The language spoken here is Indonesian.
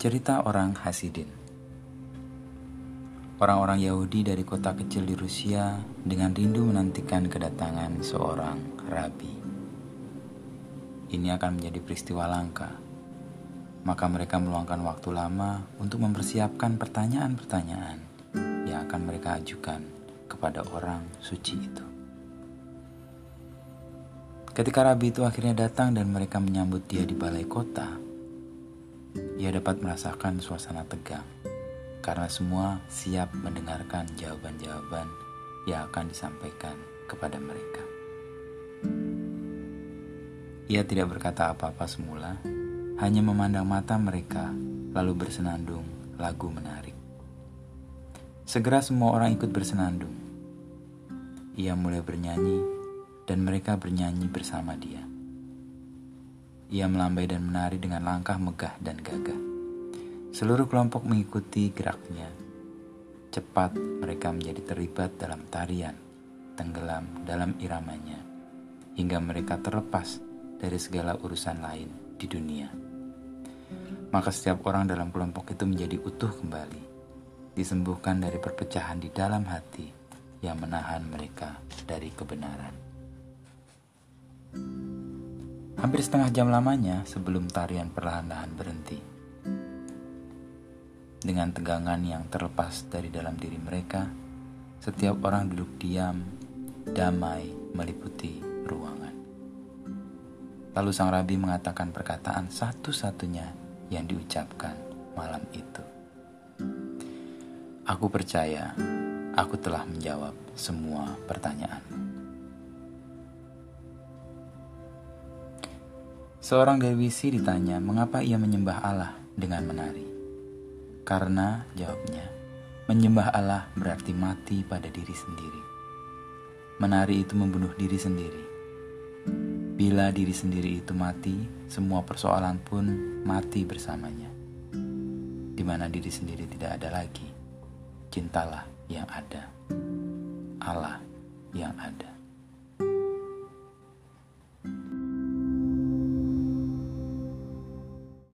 Cerita orang Hasidin Orang-orang Yahudi dari kota kecil di Rusia dengan rindu menantikan kedatangan seorang rabi. Ini akan menjadi peristiwa langka. Maka mereka meluangkan waktu lama untuk mempersiapkan pertanyaan-pertanyaan yang akan mereka ajukan kepada orang suci itu. Ketika rabi itu akhirnya datang dan mereka menyambut dia di balai kota, ia dapat merasakan suasana tegang karena semua siap mendengarkan jawaban-jawaban yang akan disampaikan kepada mereka. Ia tidak berkata apa-apa semula, hanya memandang mata mereka, lalu bersenandung lagu menarik. Segera semua orang ikut bersenandung. Ia mulai bernyanyi, dan mereka bernyanyi bersama dia. Ia melambai dan menari dengan langkah megah dan gagah. Seluruh kelompok mengikuti geraknya. Cepat mereka menjadi terlibat dalam tarian, tenggelam dalam iramanya, hingga mereka terlepas dari segala urusan lain di dunia. Maka setiap orang dalam kelompok itu menjadi utuh kembali, disembuhkan dari perpecahan di dalam hati yang menahan mereka dari kebenaran. Hampir setengah jam lamanya sebelum tarian perlahan-lahan berhenti. Dengan tegangan yang terlepas dari dalam diri mereka, setiap orang duduk diam, damai meliputi ruangan. Lalu sang rabi mengatakan perkataan satu-satunya yang diucapkan malam itu. Aku percaya aku telah menjawab semua pertanyaan. Seorang Dewi Si ditanya mengapa ia menyembah Allah dengan menari. Karena, jawabnya, menyembah Allah berarti mati pada diri sendiri. Menari itu membunuh diri sendiri. Bila diri sendiri itu mati, semua persoalan pun mati bersamanya. Di mana diri sendiri tidak ada lagi, cintalah yang ada, Allah yang ada.